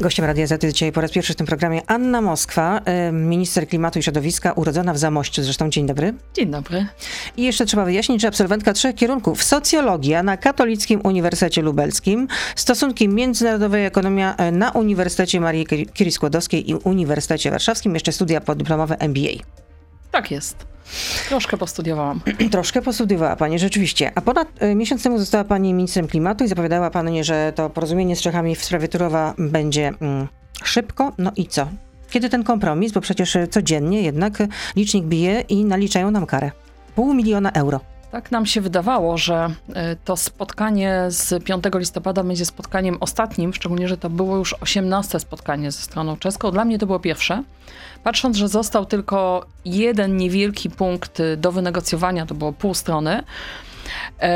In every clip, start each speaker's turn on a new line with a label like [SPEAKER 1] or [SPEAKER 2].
[SPEAKER 1] Gościem Radia Z dzisiaj po raz pierwszy w tym programie Anna Moskwa, minister klimatu i środowiska, urodzona w Zamościu. Zresztą dzień dobry.
[SPEAKER 2] Dzień dobry.
[SPEAKER 1] I jeszcze trzeba wyjaśnić, że absolwentka trzech kierunków. Socjologia na Katolickim Uniwersytecie Lubelskim, stosunki międzynarodowe i ekonomia y, na Uniwersytecie Marii Curie-Skłodowskiej i Uniwersytecie Warszawskim, jeszcze studia podyplomowe MBA.
[SPEAKER 2] Tak jest. Troszkę postudiowałam.
[SPEAKER 1] Troszkę postudiowała Pani, rzeczywiście. A ponad y, miesiąc temu została Pani ministrem klimatu i zapowiadała Pani, że to porozumienie z Czechami w sprawie Turowa będzie mm, szybko. No i co? Kiedy ten kompromis? Bo przecież y, codziennie jednak licznik bije i naliczają nam karę. Pół miliona euro.
[SPEAKER 2] Tak nam się wydawało, że to spotkanie z 5 listopada będzie spotkaniem ostatnim, szczególnie, że to było już 18 spotkanie ze stroną czeską. Dla mnie to było pierwsze. Patrząc, że został tylko jeden niewielki punkt do wynegocjowania, to było pół strony,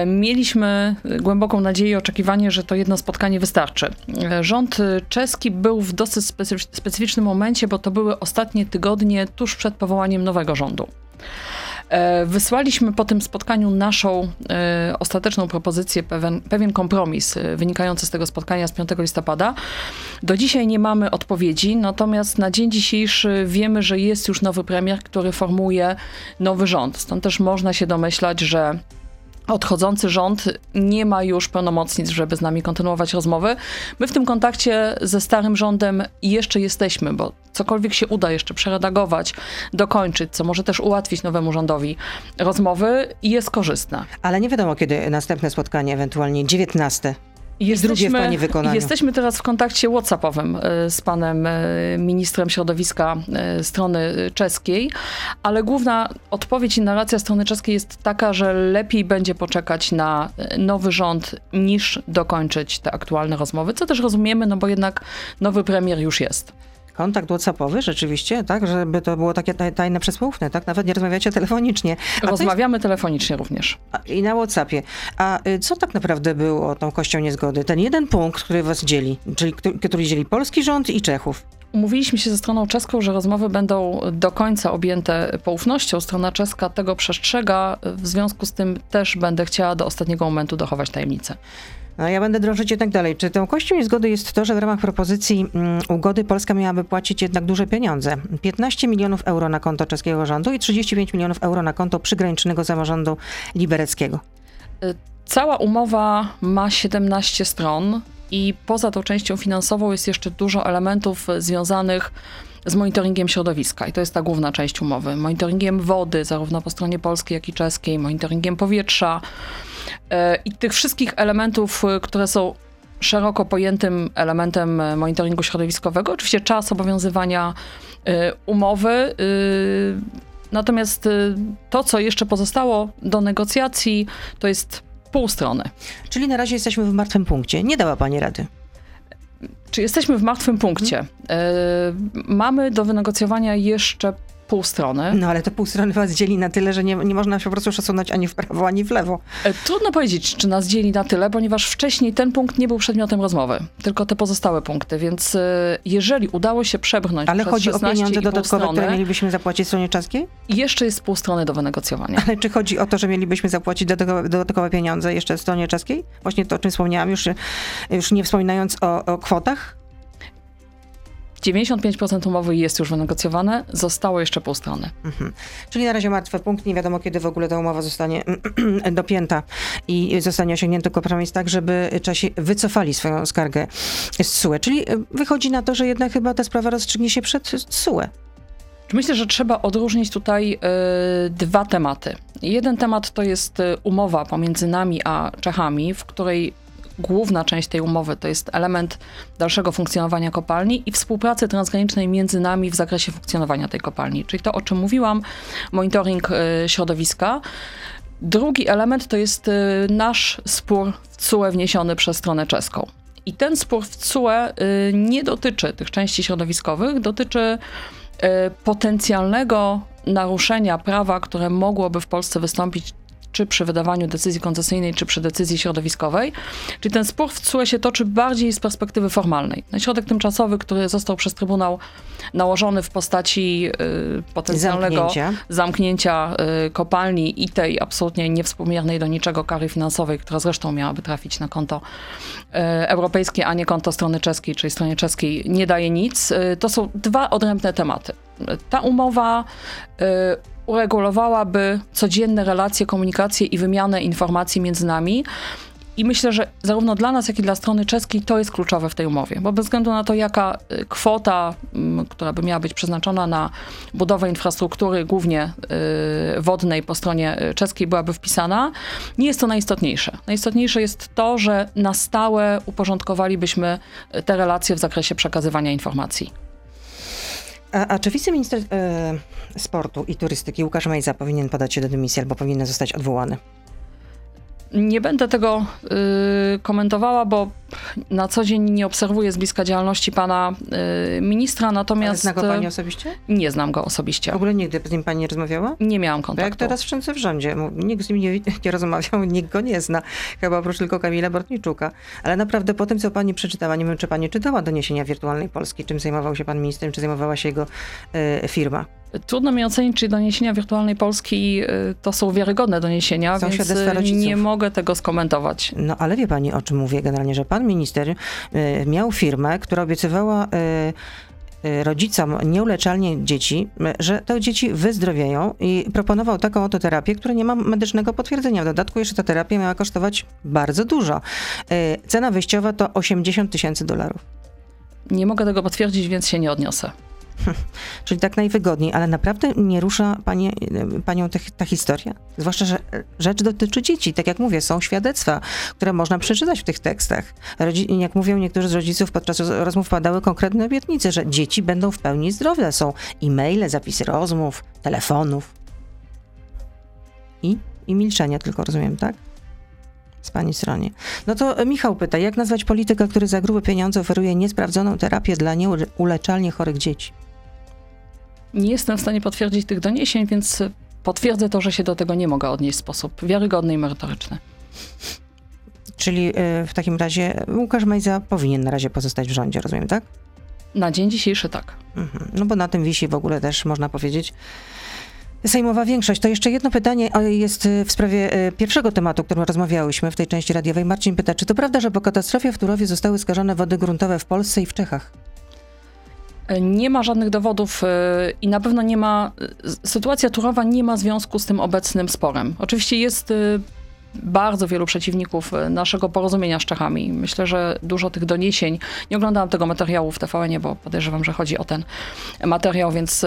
[SPEAKER 2] Mieliśmy głęboką nadzieję i oczekiwanie, że to jedno spotkanie wystarczy. Rząd czeski był w dosyć specyficznym momencie, bo to były ostatnie tygodnie tuż przed powołaniem nowego rządu. E, wysłaliśmy po tym spotkaniu naszą e, ostateczną propozycję, pewien, pewien kompromis e, wynikający z tego spotkania z 5 listopada. Do dzisiaj nie mamy odpowiedzi, natomiast na dzień dzisiejszy wiemy, że jest już nowy premier, który formuje nowy rząd. Stąd też można się domyślać, że odchodzący rząd nie ma już pełnomocnic, żeby z nami kontynuować rozmowy. My w tym kontakcie ze starym rządem jeszcze jesteśmy, bo cokolwiek się uda jeszcze przeredagować, dokończyć, co może też ułatwić nowemu rządowi rozmowy, jest korzystne.
[SPEAKER 1] Ale nie wiadomo, kiedy następne spotkanie, ewentualnie 19.
[SPEAKER 2] Jesteśmy, jesteśmy teraz w kontakcie WhatsAppowym e, z panem e, ministrem środowiska e, strony czeskiej, ale główna odpowiedź i narracja strony czeskiej jest taka, że lepiej będzie poczekać na nowy rząd niż dokończyć te aktualne rozmowy, co też rozumiemy, no bo jednak nowy premier już jest
[SPEAKER 1] kontakt WhatsAppowy rzeczywiście, tak, żeby to było takie tajne przesłówne, tak? Nawet nie rozmawiacie telefonicznie.
[SPEAKER 2] A Rozmawiamy jest... telefonicznie również.
[SPEAKER 1] I na WhatsAppie. A y, co tak naprawdę było tą kością niezgody? Ten jeden punkt, który was dzieli, czyli który dzieli polski rząd i Czechów.
[SPEAKER 2] Umówiliśmy się ze stroną czeską, że rozmowy będą do końca objęte poufnością. Strona czeska tego przestrzega, w związku z tym też będę chciała do ostatniego momentu dochować tajemnicę.
[SPEAKER 1] No, ja będę drążyć jednak dalej. Czy tą kością niezgody jest to, że w ramach propozycji mm, ugody Polska miałaby płacić jednak duże pieniądze? 15 milionów euro na konto czeskiego rządu i 35 milionów euro na konto przygranicznego samorządu libereckiego.
[SPEAKER 2] Y, cała umowa ma 17 stron i poza tą częścią finansową jest jeszcze dużo elementów związanych z monitoringiem środowiska i to jest ta główna część umowy. Monitoringiem wody, zarówno po stronie polskiej, jak i czeskiej, monitoringiem powietrza, I tych wszystkich elementów, e, które są szeroko pojętym elementem e, monitoringu środowiskowego, oczywiście czas obowiązywania umowy. Natomiast to, co jeszcze pozostało do negocjacji, to jest pół strony.
[SPEAKER 1] Czyli na razie jesteśmy w martwym punkcie. Nie dała Pani rady.
[SPEAKER 2] Czy jesteśmy w martwym punkcie? Hmm. Mamy do wynegocjowania jeszcze pół strony.
[SPEAKER 1] No ale to pół strony was dzieli na tyle, że nie, nie można się po prostu przesunąć ani w prawo, ani w lewo.
[SPEAKER 2] E, trudno powiedzieć, czy nas dzieli na tyle, ponieważ wcześniej ten punkt nie był przedmiotem rozmowy, tylko te pozostałe punkty, więc e, jeżeli udało się przebrnąć
[SPEAKER 1] Ale chodzi o pieniądze dodatkowe, strony, które mielibyśmy zapłacić stronie czeskiej?
[SPEAKER 2] Jeszcze jest pół strony do wynegocjowania.
[SPEAKER 1] Ale czy chodzi o to, że mielibyśmy zapłacić dodatkowe, dodatkowe pieniądze jeszcze stronie czeskiej? Właśnie to, o czym wspomniałam, już, już nie wspominając o, o kwotach?
[SPEAKER 2] 95% umowy jest już wynegocjowane, zostało jeszcze pół strony. Mhm.
[SPEAKER 1] Czyli na razie martwy punkt, nie wiadomo kiedy w ogóle ta umowa zostanie dopięta i zostanie osiągnięty kompromis tak, żeby Czesi wycofali swoją skargę z SUE. Czyli y, wychodzi na to, że jednak chyba ta sprawa rozstrzygnie się przed SUE.
[SPEAKER 2] Myślę, że trzeba odróżnić tutaj y, dwa tematy. Jeden temat to jest y, umowa pomiędzy nami a Czechami, w której główna część tej umowy to jest element dalszego funkcjonowania kopalni i współpracy transgranicznej między nami w zakresie funkcjonowania tej kopalni. Czyli to, o czym mówiłam, monitoring y, środowiska. Drugi element to jest y, nasz spór w CUE wniesiony przez stronę czeską. I ten spór w CUE y, nie dotyczy tych części środowiskowych, dotyczy potencjalnego naruszenia prawa, które mogłoby w Polsce wystąpić czy przy wydawaniu decyzji koncesyjnej, czy przy decyzji środowiskowej. Czyli ten spór w CUE się toczy bardziej z perspektywy formalnej. No środek tymczasowy, który został przez Trybunał nałożony w postaci y, potencjalnego
[SPEAKER 1] Zamknięcia.
[SPEAKER 2] zamknięcia y, kopalni i tej absolutnie niewspółmiernej do niczego kary finansowej, która zresztą miałaby trafić na konto y, europejskie, a nie konto strony czeskiej, czyli stronie czeskiej, nie daje nic. Y, to są dwa odrębne tematy. Ta umowa y, uregulowałaby codzienne relacje, komunikację i wymianę informacji między nami. I myślę, że zarówno dla nas, jak i dla strony czeskiej to jest kluczowe w tej umowie, bo bez względu na to, jaka y, kwota, mm, która by miała być przeznaczona na budowę infrastruktury, głównie y, wodnej po stronie czeskiej, byłaby wpisana, nie jest to najistotniejsze. Najistotniejsze jest to, że na stałe uporządkowalibyśmy te relacje w zakresie przekazywania informacji.
[SPEAKER 1] A, a czy wiceminister e, sportu i turystyki Łukasz Mejza powinien podać się do dymisji albo powinien zostać odwołany?
[SPEAKER 2] Nie będę tego y, komentowała, bo na co dzień nie obserwuję z bliska działalności pana y, ministra,
[SPEAKER 1] Ale
[SPEAKER 2] natomiast
[SPEAKER 1] zna go pani
[SPEAKER 2] y,
[SPEAKER 1] osobiście?
[SPEAKER 2] nie znam go
[SPEAKER 1] W
[SPEAKER 2] osobiście.
[SPEAKER 1] ogóle nigdy z nim pani nie rozmawiała?
[SPEAKER 2] Nie miałam
[SPEAKER 1] Bo jak
[SPEAKER 2] kontaktu.
[SPEAKER 1] teraz wszędzie w rządzie, nikt z nim nie, nie rozmawiał, nikt go nie zna, chyba oprócz tylko Kamila Bortniczuka. Ale naprawdę po tym, co pani przeczytała, nie wiem, czy pani czytała doniesienia Wirtualnej Polski, czym zajmował się pan ministrem, czy zajmowała się jego e, firma.
[SPEAKER 2] Trudno mi ocenić, czy doniesienia Wirtualnej Polski y, to są wiarygodne doniesienia,
[SPEAKER 1] Są
[SPEAKER 2] więc y, nie mogę tego skomentować.
[SPEAKER 1] No ale wie pani, o czym mówię generalnie, że pan minister e, miał firmę, która obiecywała e, e, rodzicom nieuleczalnie dzieci, że te dzieci wyzdrowieją i proponował taką oto terapię, która nie ma medycznego potwierdzenia. W dodatku jeszcze ta terapia miała kosztować bardzo dużo. Cena wyjściowa to 80 tysięcy dolarów.
[SPEAKER 2] Nie mogę tego potwierdzić, więc się nie odniosę.
[SPEAKER 1] Czyli tak najwygodniej, ale naprawdę nie rusza panie, panią te, ta historia? Zwłaszcza, że rzecz dotyczy dzieci. Tak jak mówię, są świadectwa, które można przeczytać w tych tekstach. Rodzi, jak mówią niektórzy z rodziców, podczas rozmów padały konkretne obietnice, że dzieci będą w pełni zdrowe. Są e-maile, zapisy rozmów, telefonów. I, I milczenie tylko, rozumiem, tak? Z pani stronie. No to Michał pyta, jak nazwać polityka, który za grube pieniądze oferuje niesprawdzoną terapię dla nieuleczalnie chorych dzieci?
[SPEAKER 2] Nie jestem w stanie potwierdzić tych doniesień, więc potwierdzę to, że się do tego nie mogę odnieść w sposób wiarygodny i merytoryczny.
[SPEAKER 1] Czyli y, w takim razie Łukasz Mejza powinien na razie pozostać w rządzie, rozumiem, tak?
[SPEAKER 2] Na dzień dzisiejszy tak.
[SPEAKER 1] Mhm. No bo na tym wisi w ogóle też, można powiedzieć, sejmowa większość. To jeszcze jedno pytanie jest y, w sprawie y, pierwszego tematu, o którym rozmawiałyśmy w tej części radiowej. Marcin pyta, czy to prawda, że po katastrofie w Turowie zostały skażone wody gruntowe w Polsce i w Czechach?
[SPEAKER 2] Nie ma żadnych dowodów y, i na pewno nie ma. y, Sytuacja Turowa nie ma związku z tym obecnym sporem. Oczywiście jest y, bardzo wielu przeciwników naszego porozumienia z Czechami. Myślę, że dużo tych doniesień. Nie oglądałam tego materiału w TVN, bo podejrzewam, że chodzi o ten materiał, więc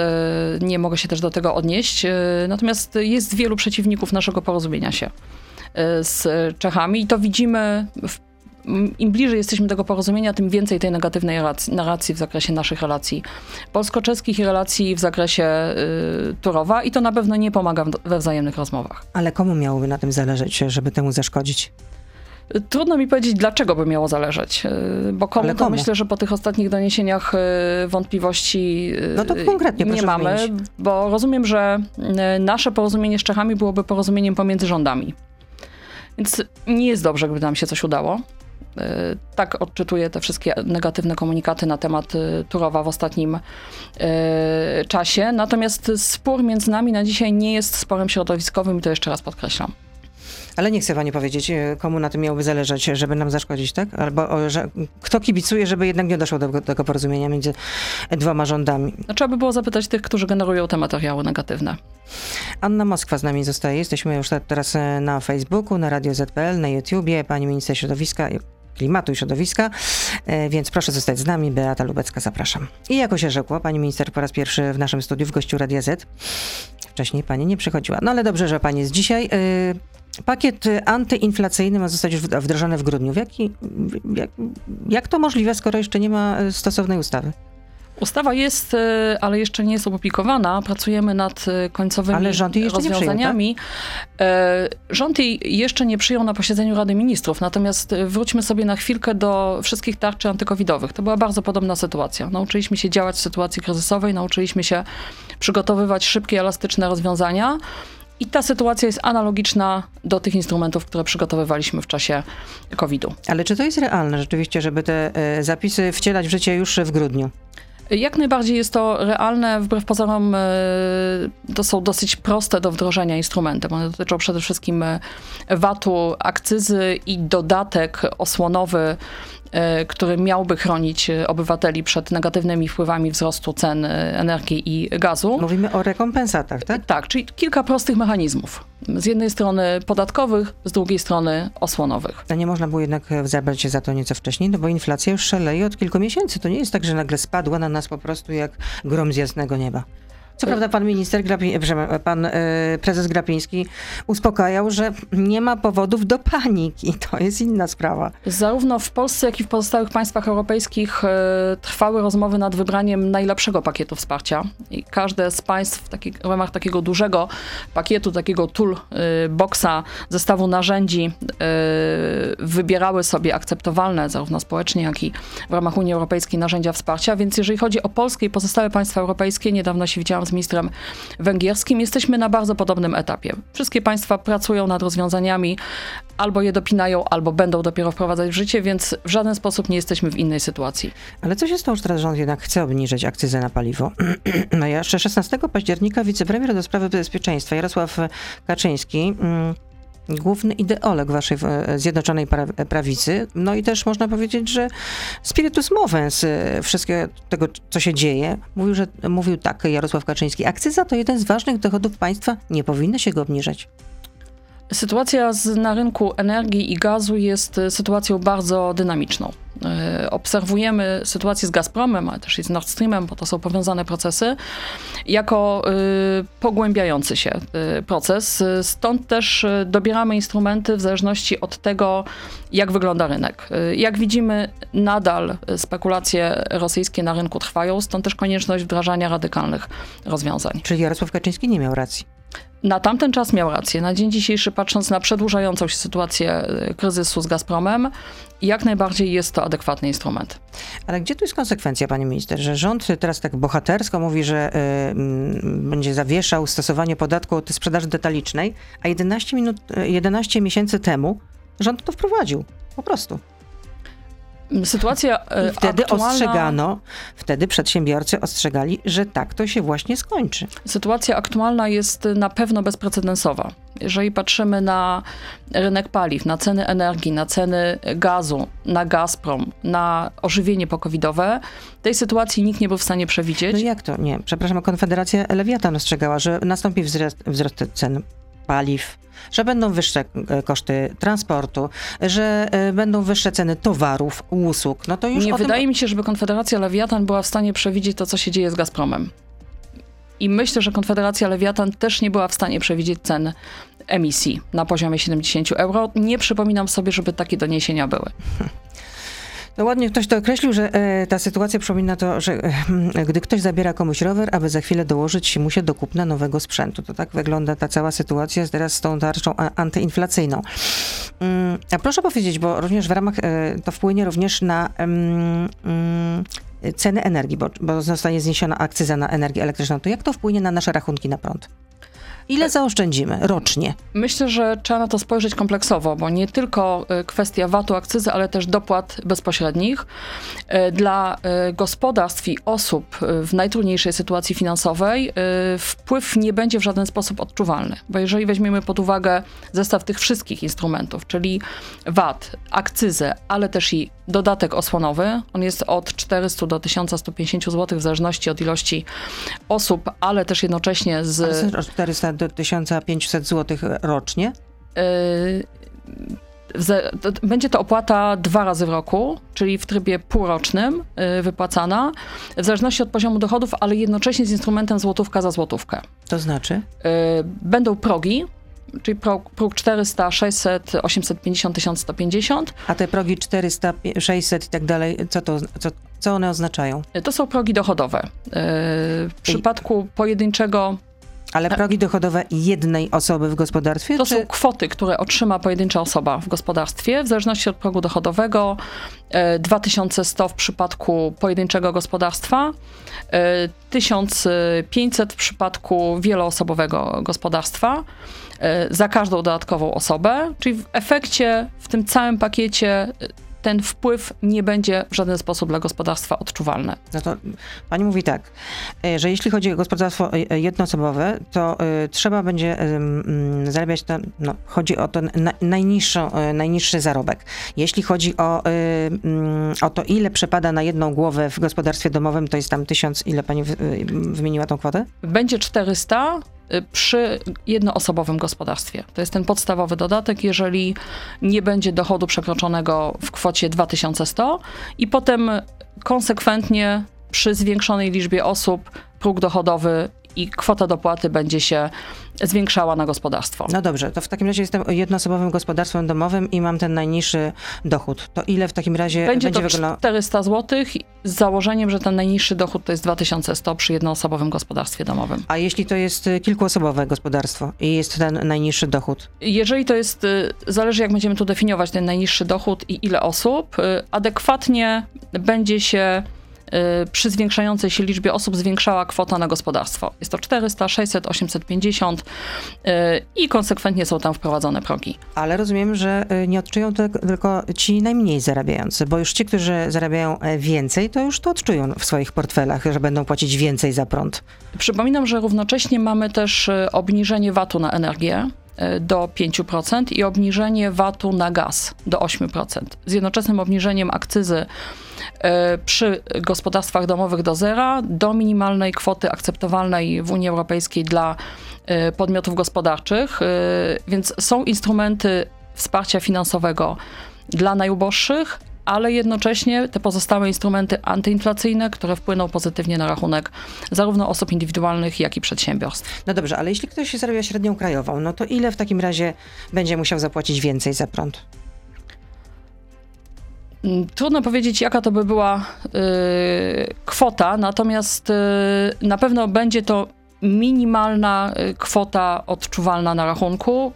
[SPEAKER 2] nie mogę się też do tego odnieść. Natomiast jest wielu przeciwników naszego porozumienia się z Czechami i to widzimy w im bliżej jesteśmy tego porozumienia, tym więcej tej negatywnej rac- narracji w zakresie naszych relacji polsko-czeskich i relacji w zakresie y, Turowa i to na pewno nie pomaga we wzajemnych rozmowach.
[SPEAKER 1] Ale komu miałoby na tym zależeć, żeby temu zaszkodzić?
[SPEAKER 2] Y, Trudno mi powiedzieć, dlaczego by miało zależeć, y, bo komu,
[SPEAKER 1] Ale
[SPEAKER 2] to
[SPEAKER 1] komu?
[SPEAKER 2] myślę, że po tych ostatnich doniesieniach y, wątpliwości
[SPEAKER 1] No to konkretnie
[SPEAKER 2] nie mamy, bo rozumiem, że nasze porozumienie z Czechami byłoby porozumieniem pomiędzy rządami. Więc nie jest dobrze, gdyby nam się coś udało. Y, Tak odczytuję te wszystkie negatywne komunikaty na temat y, Turowa w ostatnim y, czasie. Natomiast spór między nami na dzisiaj nie jest sporem środowiskowym i to jeszcze raz podkreślam.
[SPEAKER 1] Ale nie chce pani powiedzieć, komu na tym miałoby zależeć, żeby nam zaszkodzić, tak? Albo że kto kibicuje, żeby jednak nie doszło do tego porozumienia między dwoma rządami.
[SPEAKER 2] No, trzeba by było zapytać tych, którzy generują te materiały negatywne.
[SPEAKER 1] Anna Moskwa z nami zostaje. Jesteśmy już te- teraz na Facebooku, na Radio ZPL, na YouTubie, pani minister środowiska, klimatu i środowiska, e, więc proszę zostać z nami. Beata Lubecka, zapraszam. I jako się rzekło, pani minister po raz pierwszy w naszym studiu w gościu Radia Z. Wcześniej pani nie przychodziła. No ale dobrze, że pani jest dzisiaj. E, Pakiet antyinflacyjny ma zostać już wd- wdrożony w grudniu. W jaki, jak, jak to możliwe, skoro jeszcze nie ma e, stosownej ustawy?
[SPEAKER 2] Ustawa jest, y, ale jeszcze nie jest opublikowana. Pracujemy nad y, końcowymi
[SPEAKER 1] Ale rząd jej jeszcze nie przyjął, tak?
[SPEAKER 2] rozwiązaniami. E, Rząd jej jeszcze nie przyjął na posiedzeniu Rady Ministrów, natomiast y, wróćmy sobie na chwilkę do wszystkich tarczy antykowidowych. To była bardzo podobna sytuacja. Nauczyliśmy się działać w sytuacji kryzysowej, nauczyliśmy się przygotowywać szybkie, elastyczne rozwiązania. I ta sytuacja jest analogiczna do tych instrumentów, które przygotowywaliśmy w czasie COVID-u.
[SPEAKER 1] Ale czy to jest realne rzeczywiście, żeby te e, zapisy wcielać w życie już w grudniu?
[SPEAKER 2] Jak najbardziej jest to realne, wbrew pozorom e, to są dosyć proste do wdrożenia instrumenty. One dotyczą przede wszystkim e, VAT-u, akcyzy i dodatek osłonowy który miałby chronić e, obywateli przed negatywnymi wpływami wzrostu cen e, energii i gazu.
[SPEAKER 1] Mówimy o rekompensatach, tak?
[SPEAKER 2] Tak, czyli kilka prostych mechanizmów. Z jednej strony podatkowych, z drugiej strony osłonowych.
[SPEAKER 1] A nie można było jednak zabrać się za to nieco wcześniej, no bo inflacja już szaleje od kilku miesięcy. To nie jest tak, że nagle spadła na nas po prostu jak grom z jasnego nieba. Co prawda pan minister, Grapi, pan y, prezes Grapiński uspokajał, że nie ma powodów do paniki. To jest inna sprawa.
[SPEAKER 2] Zarówno w Polsce, jak i w pozostałych państwach europejskich trwały rozmowy nad wybraniem najlepszego pakietu wsparcia. I każde z państw w, taki, w ramach takiego dużego pakietu, takiego toolboxa, zestawu narzędzi wybierały sobie akceptowalne zarówno społecznie, jak i w ramach Unii Europejskiej narzędzia wsparcia. Więc jeżeli chodzi o Polskę i pozostałe państwa europejskie, niedawno się widziałam z ministrem węgierskim, jesteśmy na bardzo podobnym etapie. Wszystkie państwa pracują nad rozwiązaniami, albo je dopinają, albo będą dopiero wprowadzać w życie, więc w żaden sposób nie jesteśmy w innej sytuacji.
[SPEAKER 1] Ale co się stało, że teraz rząd jednak chce obniżyć akcyzę na paliwo? no jeszcze 16 października wicepremier do sprawy bezpieczeństwa Jarosław Kaczyński mm, główny ideolog waszej Zjednoczonej Prawicy. No i też można powiedzieć, że spiritus movens e, wszystkiego tego, co się dzieje, mówił, że, mówił tak Jarosław Kaczyński. Akcyza to jeden z ważnych dochodów państwa, nie powinno się go obniżać.
[SPEAKER 2] Sytuacja z, na rynku energii i gazu jest e, sytuacją bardzo dynamiczną. E, obserwujemy sytuację z Gazpromem, ale też i z Nord Streamem, bo to są powiązane procesy, jako e, pogłębiający się proces. Stąd też dobieramy instrumenty w zależności od tego, jak wygląda rynek. Jak widzimy, nadal spekulacje rosyjskie na rynku trwają, stąd też konieczność wdrażania radykalnych rozwiązań.
[SPEAKER 1] Czyli Jarosław Kaczyński nie miał racji.
[SPEAKER 2] Na tamten czas miał rację. Na dzień dzisiejszy, patrząc na przedłużającą się sytuację e, kryzysu z Gazpromem, jak najbardziej jest to adekwatny instrument.
[SPEAKER 1] Ale gdzie tu jest konsekwencja, panie minister, że rząd teraz tak bohatersko mówi, że y, będzie zawieszał stosowanie podatku od sprzedaży detalicznej, a 11, minut, 11 miesięcy temu rząd to wprowadził. Po prostu.
[SPEAKER 2] Sytuacja
[SPEAKER 1] I wtedy aktualna... ostrzegano, wtedy przedsiębiorcy ostrzegali, że tak to się właśnie skończy.
[SPEAKER 2] Sytuacja aktualna jest na pewno bezprecedensowa. Jeżeli patrzymy na rynek paliw, na ceny energii, na ceny gazu, na Gazprom, na ożywienie pokowidowe, tej sytuacji nikt nie był w stanie przewidzieć.
[SPEAKER 1] No jak to? Nie, przepraszam, Konfederacja Lewiatan ostrzegała, że nastąpi wzrost, wzrost cen paliw, że będą wyższe e, koszty transportu, że e, będą wyższe ceny towarów, usług. No to już
[SPEAKER 2] Nie wydaje
[SPEAKER 1] tym...
[SPEAKER 2] mi się, żeby Konfederacja Lewiatan była w stanie przewidzieć to, co się dzieje z Gazpromem. I myślę, że Konfederacja Lewiatan też nie była w stanie przewidzieć cen emisji na poziomie 70 euro. Nie przypominam sobie, żeby takie doniesienia były.
[SPEAKER 1] No ładnie ktoś to określił, że e, ta sytuacja przypomina to, że e, gdy ktoś zabiera komuś rower, aby za chwilę dołożyć mu się do kupna nowego sprzętu. To tak wygląda ta cała sytuacja teraz z tą tarczą antyinflacyjną. Mm, a proszę powiedzieć, bo również w ramach, e, to wpłynie również na mm, ceny energii, bo, bo zostanie zniesiona akcyza na energię elektryczną. To jak to wpłynie na nasze rachunki na prąd? Ile zaoszczędzimy rocznie?
[SPEAKER 2] Myślę, że trzeba na to spojrzeć kompleksowo, bo nie tylko e, kwestia VAT-u, akcyzy, ale też dopłat bezpośrednich. E, dla e, gospodarstw i osób w najtrudniejszej sytuacji finansowej wpływ nie będzie w żaden sposób odczuwalny, bo jeżeli weźmiemy pod uwagę zestaw tych wszystkich instrumentów, czyli VAT, akcyzę, ale też i dodatek osłonowy, on jest od 400 do 1150 zł w zależności od ilości osób, ale też jednocześnie z...
[SPEAKER 1] Ale 400 do 1500 zł rocznie?
[SPEAKER 2] Yy, będzie to opłata dwa razy w roku, czyli w trybie półrocznym yy, wypłacana, w zależności od poziomu dochodów, ale jednocześnie z instrumentem złotówka za złotówkę.
[SPEAKER 1] To znaczy?
[SPEAKER 2] Yy, będą progi, czyli próg, próg 400, 600, 850, 1150.
[SPEAKER 1] A te progi 400, 600 i tak dalej, co, to, co, co one oznaczają?
[SPEAKER 2] To są progi dochodowe. W przypadku pojedynczego
[SPEAKER 1] Ale progi dochodowe jednej osoby w gospodarstwie?
[SPEAKER 2] To
[SPEAKER 1] czy...
[SPEAKER 2] są kwoty, które otrzyma pojedyncza osoba w gospodarstwie, w zależności od progu dochodowego. 2100 w przypadku pojedynczego gospodarstwa, 1500 w przypadku wieloosobowego gospodarstwa za każdą dodatkową osobę, czyli w efekcie w tym całym pakiecie ten wpływ nie będzie w żaden sposób dla gospodarstwa odczuwalny.
[SPEAKER 1] No to pani mówi tak, e, że jeśli chodzi o gospodarstwo e, e, jednoosobowe, to y, trzeba będzie y, zarabiać, to, no, chodzi o ten na, najniższą, y, najniższy zarobek. Jeśli chodzi o, o to, ile przepada na jedną głowę w gospodarstwie domowym, to jest tam tysiąc, ile pani wymieniła tą kwotę?
[SPEAKER 2] Będzie 400, Y, przy jednoosobowym gospodarstwie. To jest ten podstawowy dodatek, jeżeli nie będzie dochodu przekroczonego w kwocie 2100 i potem konsekwentnie przy zwiększonej liczbie osób próg dochodowy i kwota dopłaty będzie się zwiększała na gospodarstwo.
[SPEAKER 1] No dobrze, to w takim razie jestem jednoosobowym gospodarstwem domowym i mam ten najniższy dochód. To ile w takim razie
[SPEAKER 2] będzie,
[SPEAKER 1] będzie
[SPEAKER 2] to wyglądało? 400 zł z założeniem, że ten najniższy dochód to jest 2100 przy jednoosobowym gospodarstwie domowym.
[SPEAKER 1] A jeśli to jest y, kilkuosobowe gospodarstwo i jest ten najniższy dochód?
[SPEAKER 2] Jeżeli to jest, y, zależy jak będziemy tu definiować ten najniższy dochód i ile osób, y, adekwatnie będzie się przy zwiększającej się liczbie osób zwiększała kwota na gospodarstwo. Jest to 400, 600, 850 i konsekwentnie są tam wprowadzone progi.
[SPEAKER 1] Ale rozumiem, że y, nie odczują to tylko ci najmniej zarabiający, bo już ci, którzy zarabiają e, więcej, to już to odczują w swoich portfelach, że będą płacić więcej za prąd.
[SPEAKER 2] Przypominam, że równocześnie mamy też y, obniżenie VAT-u na energię do 5% i obniżenie VAT-u na gaz do 8%. Z jednoczesnym obniżeniem akcyzy E, przy gospodarstwach domowych do zera do minimalnej kwoty akceptowalnej w Unii Europejskiej dla e, podmiotów gospodarczych. E, więc są instrumenty wsparcia finansowego dla najuboższych, ale jednocześnie te pozostałe instrumenty antyinflacyjne, które wpłyną pozytywnie na rachunek zarówno osób indywidualnych, jak i przedsiębiorstw.
[SPEAKER 1] No dobrze, ale jeśli ktoś zarabia średnią krajową, no to ile w takim razie będzie musiał zapłacić więcej za prąd?
[SPEAKER 2] Mm, trudno powiedzieć, jaka to by była y, kwota, natomiast y, na pewno będzie to minimalna y, kwota odczuwalna na rachunku.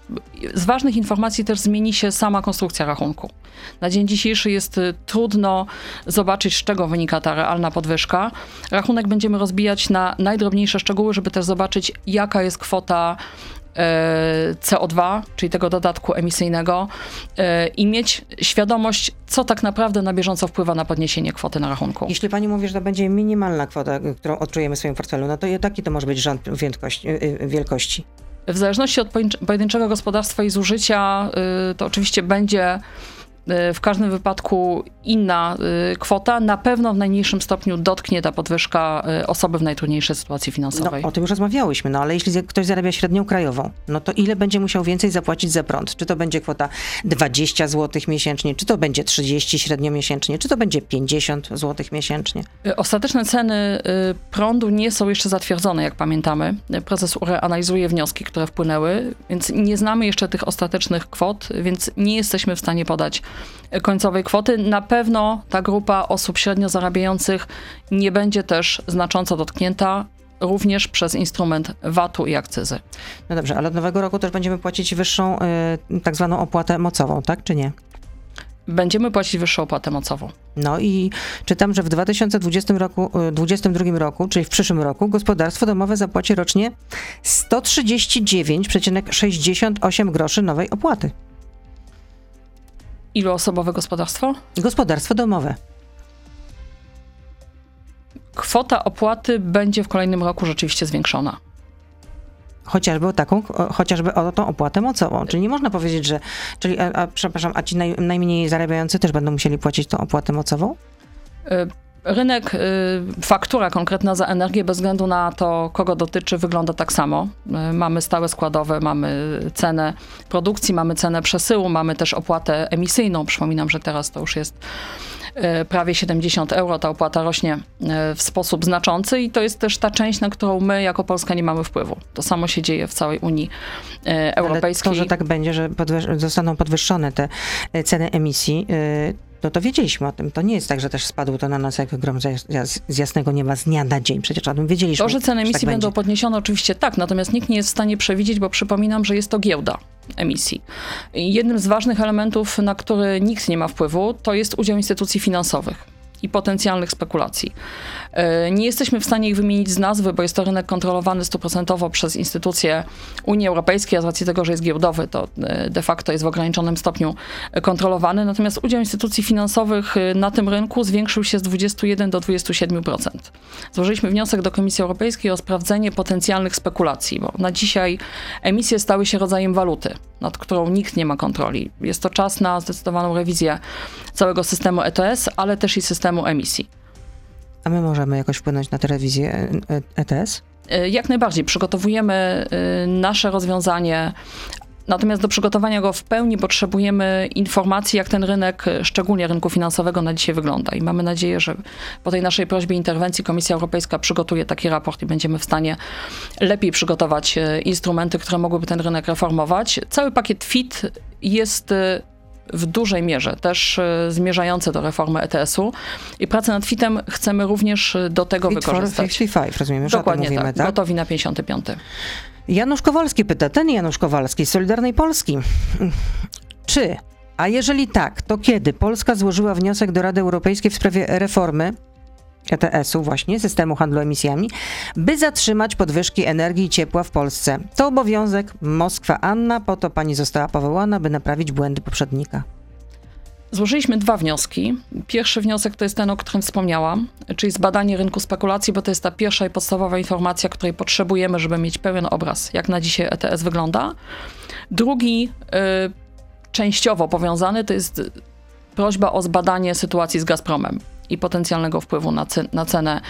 [SPEAKER 2] Z ważnych informacji też zmieni się sama konstrukcja rachunku. Na dzień dzisiejszy jest y, trudno zobaczyć, z czego wynika ta realna podwyżka. Rachunek będziemy rozbijać na najdrobniejsze szczegóły, żeby też zobaczyć, jaka jest kwota CO2, czyli tego dodatku emisyjnego, e, i mieć świadomość, co tak naprawdę na bieżąco wpływa na podniesienie kwoty na rachunku.
[SPEAKER 1] Jeśli pani mówi, że to będzie minimalna kwota, którą odczujemy w swoim portfelu, no to jaki to może być rząd y, wielkości?
[SPEAKER 2] W zależności od pojedynczego gospodarstwa i zużycia, y, to oczywiście będzie Y, w każdym wypadku inna y, kwota. Na pewno w najmniejszym stopniu dotknie ta podwyżka y, osoby w najtrudniejszej sytuacji finansowej.
[SPEAKER 1] No, o tym już rozmawiałyśmy, no ale jeśli ktoś zarabia średnią krajową, no to ile będzie musiał więcej zapłacić za prąd? Czy to będzie kwota 20 zł miesięcznie, czy to będzie 30 średnio miesięcznie, czy to będzie 50 zł miesięcznie?
[SPEAKER 2] Ostateczne ceny prądu nie są jeszcze zatwierdzone, jak pamiętamy. Prezes URE analizuje wnioski, które wpłynęły, więc nie znamy jeszcze tych ostatecznych kwot, więc nie jesteśmy w stanie podać końcowej kwoty. Na pewno ta grupa osób średnio zarabiających nie będzie też znacząco dotknięta również przez instrument VAT-u i akcyzy.
[SPEAKER 1] No dobrze, ale od nowego roku też będziemy płacić wyższą y, tak zwaną opłatę mocową, tak czy nie?
[SPEAKER 2] Będziemy płacić wyższą opłatę mocową.
[SPEAKER 1] No i czytam, że w 2020 roku, 2022 roku, czyli w przyszłym roku, gospodarstwo domowe zapłaci rocznie 139,68 groszy nowej opłaty.
[SPEAKER 2] Iluosobowe gospodarstwo?
[SPEAKER 1] Gospodarstwo domowe.
[SPEAKER 2] Kwota opłaty będzie w kolejnym roku rzeczywiście zwiększona.
[SPEAKER 1] Chociażby o taką, chociażby o tą opłatę mocową. Czyli nie można powiedzieć, że, czyli, a, a przepraszam, a ci naj, najmniej zarabiający też będą musieli płacić tą opłatę mocową?
[SPEAKER 2] Rynek, y, faktura konkretna za energię, bez względu na to, kogo dotyczy, wygląda tak samo. Y, mamy stałe składowe, mamy cenę produkcji, mamy cenę przesyłu, mamy też opłatę emisyjną. Przypominam, że teraz to już jest y, prawie 70 euro. Ta opłata rośnie w sposób znaczący i to jest też ta część, na którą my jako Polska nie mamy wpływu. To samo się dzieje w całej Unii Europejskiej.
[SPEAKER 1] Ale to, że tak będzie, że podwyż zostaną podwyższone te ceny emisji, no to wiedzieliśmy o tym. To nie jest tak, że też spadło to na nas jak grom z jasnego nieba z dnia na dzień. Przecież o tym wiedzieliśmy.
[SPEAKER 2] To, że ceny emisji
[SPEAKER 1] tak
[SPEAKER 2] będą
[SPEAKER 1] będzie.
[SPEAKER 2] podniesione, oczywiście tak, natomiast nikt nie jest w stanie przewidzieć, bo przypominam, że jest to giełda emisji. Jednym z ważnych elementów, na który nikt nie ma wpływu, to jest udział instytucji finansowych i potencjalnych spekulacji. E, nie jesteśmy w stanie ich wymienić z nazwy, bo jest to rynek kontrolowany stuprocentowo przez instytucje Unii Europejskiej, a z racji tego, że jest giełdowy, to e, de facto jest w ograniczonym stopniu kontrolowany. Natomiast udział instytucji finansowych e, na tym rynku zwiększył się z 21 do 27%. Złożyliśmy wniosek do Komisji Europejskiej o sprawdzenie potencjalnych spekulacji, bo na dzisiaj emisje stały się rodzajem waluty, nad którą nikt nie ma kontroli. Jest to czas na zdecydowaną rewizję całego systemu ETS, ale też i systemu emisji.
[SPEAKER 1] A my możemy jakoś wpłynąć na telewizję ETS?
[SPEAKER 2] Jak najbardziej. Przygotowujemy nasze rozwiązanie. Natomiast do przygotowania go w pełni potrzebujemy informacji, jak ten rynek, szczególnie rynku finansowego, na dzisiaj wygląda. I mamy nadzieję, że po tej naszej prośbie interwencji Komisja Europejska przygotuje taki raport i będziemy w stanie lepiej przygotować instrumenty, które mogłyby ten rynek reformować. Cały pakiet FIT jest w dużej mierze też zmierzające do reformy ETS-u i pracę nad FIT-em chcemy również do tego
[SPEAKER 1] Fit
[SPEAKER 2] wykorzystać.
[SPEAKER 1] For 55, rozumiem, że
[SPEAKER 2] Dokładnie
[SPEAKER 1] tym mówimy,
[SPEAKER 2] tak,
[SPEAKER 1] tak?
[SPEAKER 2] gotowi na 55.
[SPEAKER 1] Janusz Kowalski pyta, ten Janusz Kowalski z Solidarnej Polski. Czy, a jeżeli tak, to kiedy Polska złożyła wniosek do Rady Europejskiej w sprawie reformy ETS-u właśnie, systemu handlu emisjami, by zatrzymać podwyżki energii i ciepła w Polsce. To obowiązek Moskwa Anna, po to pani została powołana, by naprawić błędy poprzednika.
[SPEAKER 2] Złożyliśmy dwa wnioski. Pierwszy wniosek to jest ten, o którym wspomniałam, czyli zbadanie rynku spekulacji, bo to jest ta pierwsza i podstawowa informacja, której potrzebujemy, żeby mieć pełen obraz, jak na dzisiaj ETS wygląda. Drugi, y, częściowo powiązany, to jest prośba o zbadanie sytuacji z Gazpromem i potencjalnego wpływu na, na, cenę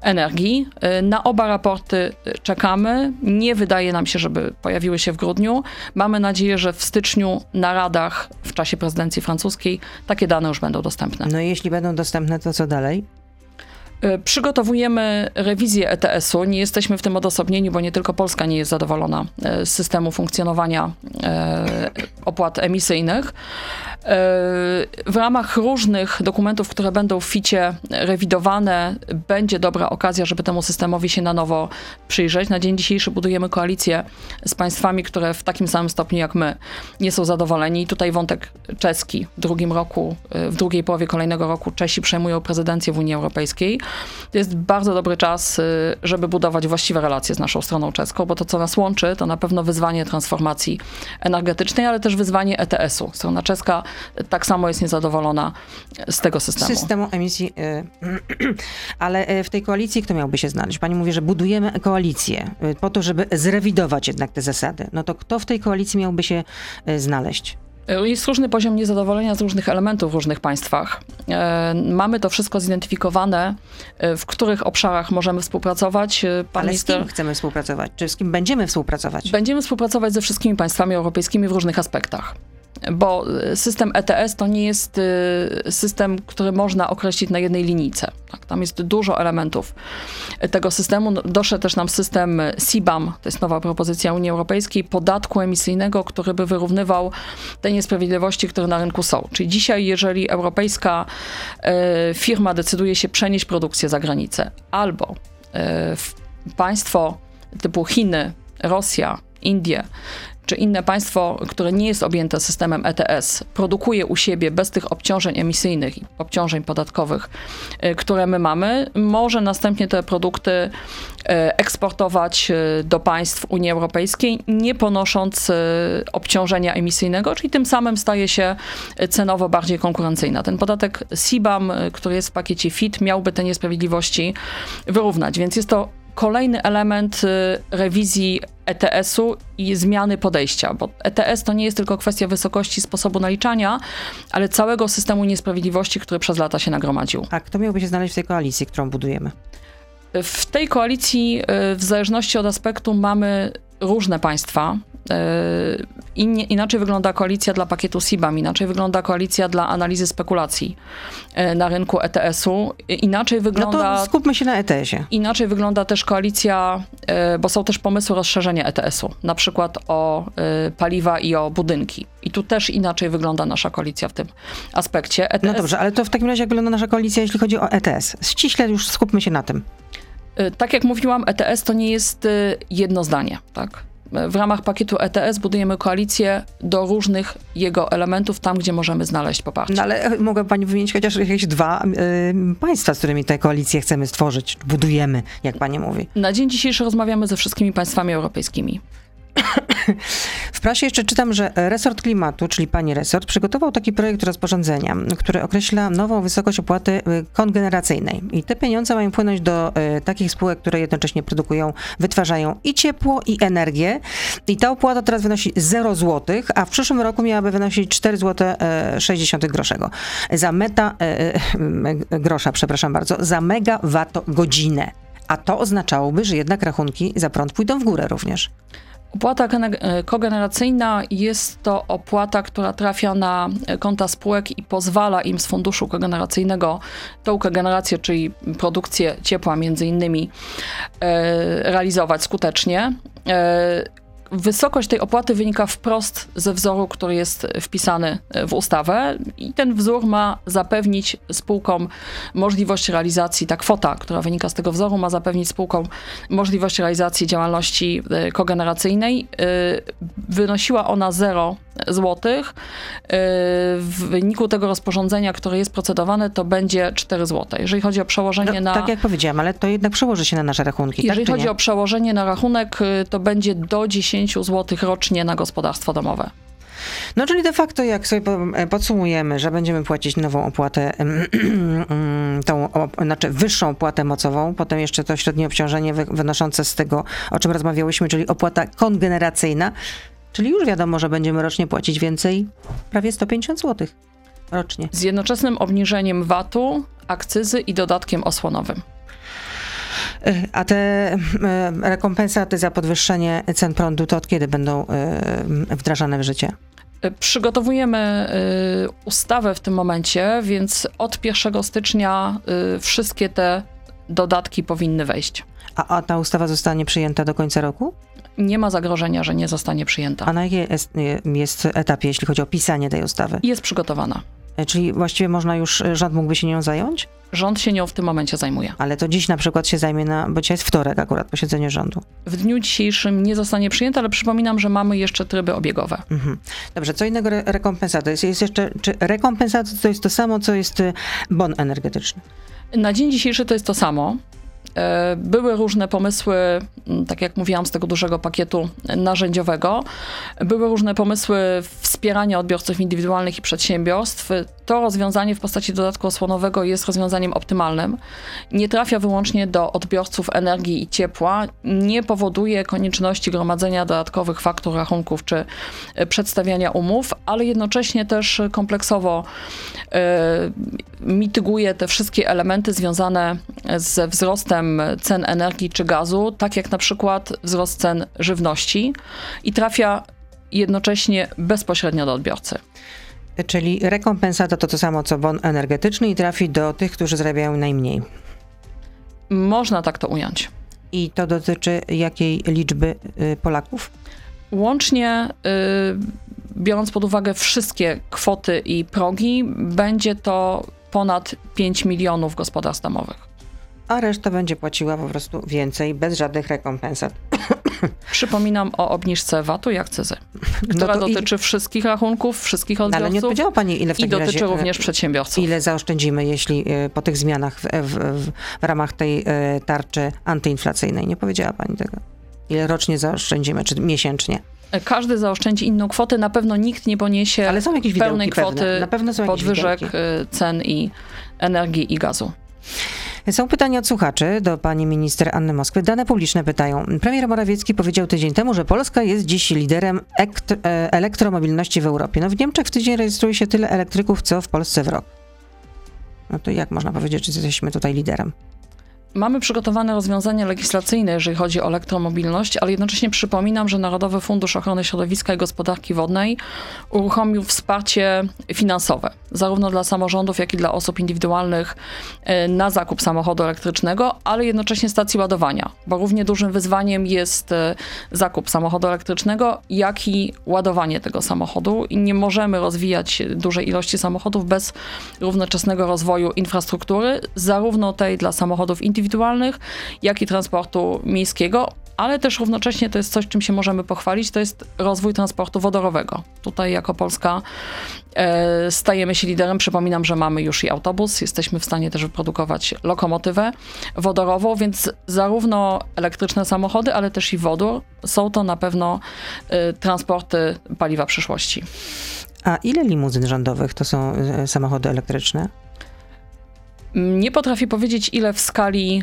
[SPEAKER 2] energii. Na oba raporty czekamy. Nie wydaje nam się, żeby pojawiły się w grudniu. Mamy nadzieję, że w styczniu na radach w czasie prezydencji francuskiej takie dane już będą dostępne.
[SPEAKER 1] No i jeśli będą dostępne, to co dalej?
[SPEAKER 2] Przygotowujemy rewizję ETS-u. Nie jesteśmy w tym odosobnieni, bo nie tylko Polska nie jest zadowolona z systemu funkcjonowania opłat emisyjnych. W ramach różnych dokumentów, które będą w FICie rewidowane, będzie dobra okazja, żeby temu systemowi się na nowo przyjrzeć. Na dzień dzisiejszy budujemy koalicję z państwami, które w takim samym stopniu jak my nie są zadowoleni. I tutaj wątek czeski. W drugim roku, w drugiej połowie kolejnego roku Czesi przejmują prezydencję w Unii Europejskiej. To jest bardzo dobry czas, żeby budować właściwe relacje z naszą stroną czeską, bo to, co nas łączy, to na pewno wyzwanie transformacji energetycznej, ale też wyzwanie ETS-u. Strona czeska tak samo jest niezadowolona z tego systemu.
[SPEAKER 1] Systemu emisji. Ale w tej koalicji kto miałby się znaleźć? Pani mówi, że budujemy koalicję po to, żeby zrewidować jednak te zasady. No to kto w tej koalicji miałby się znaleźć?
[SPEAKER 2] Jest różny poziom niezadowolenia z różnych elementów w różnych państwach. Mamy to wszystko zidentyfikowane, w których obszarach możemy współpracować.
[SPEAKER 1] Pan Ale minister... z kim chcemy współpracować? Czy z kim będziemy współpracować?
[SPEAKER 2] Będziemy współpracować ze wszystkimi państwami europejskimi w różnych aspektach bo system ETS to nie jest system, który można określić na jednej linijce. Tak, tam jest dużo elementów tego systemu. Doszedł też nam system CBAM, to jest nowa propozycja Unii Europejskiej, podatku emisyjnego, który by wyrównywał te niesprawiedliwości, które na rynku są. Czyli dzisiaj, jeżeli europejska firma decyduje się przenieść produkcję za granicę albo państwo typu Chiny, Rosja, Indie czy inne państwo, które nie jest objęte systemem ETS, produkuje u siebie bez tych obciążeń emisyjnych i obciążeń podatkowych, które my mamy, może następnie te produkty eksportować do państw Unii Europejskiej, nie ponosząc obciążenia emisyjnego, czyli tym samym staje się cenowo bardziej konkurencyjna. Ten podatek CBAM, który jest w pakiecie FIT, miałby te niesprawiedliwości wyrównać, więc jest to kolejny element rewizji ETS-u i zmiany podejścia, bo ETS to nie jest tylko kwestia wysokości sposobu naliczania, ale całego systemu niesprawiedliwości, który przez lata się nagromadził.
[SPEAKER 1] A kto miałby się znaleźć w tej koalicji, którą budujemy?
[SPEAKER 2] W tej koalicji, w zależności od aspektu, mamy różne państwa. Innie, inaczej wygląda koalicja dla pakietu SIBAM, inaczej wygląda koalicja dla analizy spekulacji na rynku ETS-u, inaczej wygląda...
[SPEAKER 1] No to skupmy się na ETS-ie.
[SPEAKER 2] Inaczej wygląda też koalicja, bo są też pomysły rozszerzenia ETS-u, na przykład o paliwa i o budynki. I tu też inaczej wygląda nasza koalicja w tym aspekcie.
[SPEAKER 1] ETS... No dobrze, ale to w takim razie jak wygląda nasza koalicja, jeśli chodzi o ETS? Ściśle już skupmy się na tym.
[SPEAKER 2] Tak jak mówiłam, ETS to nie jest jedno zdanie, tak? W ramach pakietu ETS budujemy koalicję do różnych jego elementów, tam gdzie możemy znaleźć poparcie.
[SPEAKER 1] No ale mogę pani wymienić chociaż jakieś dwa y, państwa, z którymi tę koalicję chcemy stworzyć, budujemy, jak pani mówi.
[SPEAKER 2] Na dzień dzisiejszy rozmawiamy ze wszystkimi państwami europejskimi.
[SPEAKER 1] W prasie jeszcze czytam, że resort klimatu, czyli pani resort, przygotował taki projekt rozporządzenia, który określa nową wysokość opłaty y, kongeneracyjnej. I te pieniądze mają płynąć do y, takich spółek, które jednocześnie produkują, wytwarzają i ciepło, i energię. I ta opłata teraz wynosi 0 zł, a w przyszłym roku miałaby wynosić 4 zł 60 groszego. Za meta, y, grosza, przepraszam bardzo, za megawattogodzinę. A to oznaczałoby, że jednak rachunki za prąd pójdą w górę również.
[SPEAKER 2] Opłata e, kogeneracyjna jest to opłata, która trafia na konta spółek i pozwala im z funduszu kogeneracyjnego tą kogenerację, czyli produkcję ciepła między innymi, e, realizować skutecznie. E, Wysokość tej opłaty wynika wprost ze wzoru, który jest wpisany w ustawę i ten wzór ma zapewnić spółkom możliwość realizacji, ta kwota, która wynika z tego wzoru, ma zapewnić spółkom możliwość realizacji działalności e, kogeneracyjnej. E, wynosiła ona 0 złotych. E, w wyniku tego rozporządzenia, które jest procedowane, to będzie 4 zł. Jeżeli chodzi o przełożenie no, na...
[SPEAKER 1] Tak jak powiedziałam, ale to jednak przełoży się na nasze rachunki.
[SPEAKER 2] Tak Jeżeli
[SPEAKER 1] tak,
[SPEAKER 2] chodzi o przełożenie na rachunek, to będzie do 10 10 zł rocznie na gospodarstwo domowe.
[SPEAKER 1] No czyli de facto, jak sobie e, podsumujemy, że będziemy płacić nową opłatę, tą, znaczy wyższą opłatę mocową, potem jeszcze to średnie obciążenie wynoszące z tego, o czym rozmawiałyśmy, czyli opłata kongeneracyjna, czyli już wiadomo, że będziemy rocznie płacić więcej, prawie 150 zł rocznie.
[SPEAKER 2] Z jednoczesnym obniżeniem VAT-u, akcyzy i dodatkiem osłonowym.
[SPEAKER 1] A te e, rekompensaty za podwyższenie cen prądu, to od kiedy będą e, wdrażane w życie?
[SPEAKER 2] Przygotowujemy e, ustawę w tym momencie, więc od 1 stycznia wszystkie te dodatki powinny wejść.
[SPEAKER 1] A, a ta ustawa zostanie przyjęta do końca roku?
[SPEAKER 2] Nie ma zagrożenia, że nie zostanie przyjęta.
[SPEAKER 1] A na jakiej jest, jest etapie, jeśli chodzi o pisanie tej ustawy?
[SPEAKER 2] Jest przygotowana.
[SPEAKER 1] Czyli właściwie można już, rząd mógłby się nią zająć?
[SPEAKER 2] Rząd się nią w tym momencie zajmuje.
[SPEAKER 1] Ale to dziś na przykład się zajmie na, bo dzisiaj jest wtorek akurat, posiedzenie rządu.
[SPEAKER 2] W dniu dzisiejszym nie zostanie przyjęte, ale przypominam, że mamy jeszcze tryby obiegowe. Mhm.
[SPEAKER 1] Dobrze, co innego re rekompensaty? Jest, jest jeszcze, czy rekompensaty to jest to samo, co jest y, bon energetyczny?
[SPEAKER 2] Na dzień dzisiejszy to jest to samo. E, były różne pomysły, tak jak mówiłam, z tego dużego pakietu narzędziowego. Były różne pomysły wspierania odbiorców indywidualnych i przedsiębiorstw. To rozwiązanie w postaci dodatku osłonowego jest rozwiązaniem optymalnym. Nie trafia wyłącznie do odbiorców energii i ciepła, nie powoduje konieczności gromadzenia dodatkowych faktur, rachunków czy e, przedstawiania umów, ale jednocześnie też kompleksowo e, mityguje te wszystkie elementy związane ze wzrostem cen energii czy gazu, tak jak na przykład wzrost cen żywności i trafia jednocześnie bezpośrednio do odbiorcy.
[SPEAKER 1] Czyli rekompensata to to samo co bon energetyczny i trafi do tych, którzy zarabiają najmniej.
[SPEAKER 2] Można tak to ująć.
[SPEAKER 1] I to dotyczy jakiej liczby y, Polaków?
[SPEAKER 2] Łącznie, y, biorąc pod uwagę wszystkie kwoty i progi, będzie to ponad 5 milionów gospodarstw domowych.
[SPEAKER 1] A reszta będzie płaciła po prostu więcej, bez żadnych rekompensat.
[SPEAKER 2] Przypominam o obniżce VAT-u i akcyzy, która no dotyczy i... wszystkich rachunków, wszystkich odbiorców. No, ale
[SPEAKER 1] nie odpowiedziała Pani, ile w
[SPEAKER 2] I dotyczy
[SPEAKER 1] razie,
[SPEAKER 2] również przedsiębiorców.
[SPEAKER 1] Ile zaoszczędzimy, jeśli e, po tych zmianach w, w, w ramach tej e, tarczy antyinflacyjnej? Nie powiedziała Pani tego. Ile rocznie zaoszczędzimy, czy miesięcznie?
[SPEAKER 2] Każdy zaoszczędzi inną kwotę, na pewno nikt nie poniesie Ale są jakieś pełnej kwoty pewne. Na pewno są podwyżek. E, cen i energii i gazu.
[SPEAKER 1] Są pytania od słuchaczy do pani minister Anny Moskwy. Dane publiczne pytają. Premier Morawiecki powiedział tydzień temu, że Polska jest dziś liderem e, elektromobilności w Europie. No w Niemczech w tydzień rejestruje się tyle elektryków, co w Polsce w rok. No to jak można powiedzieć, że jesteśmy tutaj liderem?
[SPEAKER 2] Mamy przygotowane rozwiązania legislacyjne, jeżeli chodzi o elektromobilność, ale jednocześnie przypominam, że Narodowy Fundusz Ochrony Środowiska i Gospodarki Wodnej uruchomił wsparcie finansowe, zarówno dla samorządów, jak i dla osób indywidualnych e, na zakup samochodu elektrycznego, ale jednocześnie stacji ładowania, bo równie dużym wyzwaniem jest e, zakup samochodu elektrycznego, jak i ładowanie tego samochodu. I nie możemy rozwijać dużej ilości samochodów bez równoczesnego rozwoju infrastruktury, zarówno tej dla samochodów indywidualnych, indywidualnych, jak i transportu miejskiego, ale też równocześnie to jest coś, czym się możemy pochwalić, to jest rozwój transportu wodorowego. Tutaj jako Polska e, stajemy się liderem. Przypominam, że mamy już i autobus, jesteśmy w stanie też wyprodukować lokomotywę wodorową, więc zarówno elektryczne samochody, ale też i wodór są to na pewno e, transporty paliwa przyszłości.
[SPEAKER 1] A ile limuzyn rządowych to są e, samochody elektryczne?
[SPEAKER 2] Nie potrafię powiedzieć, ile w skali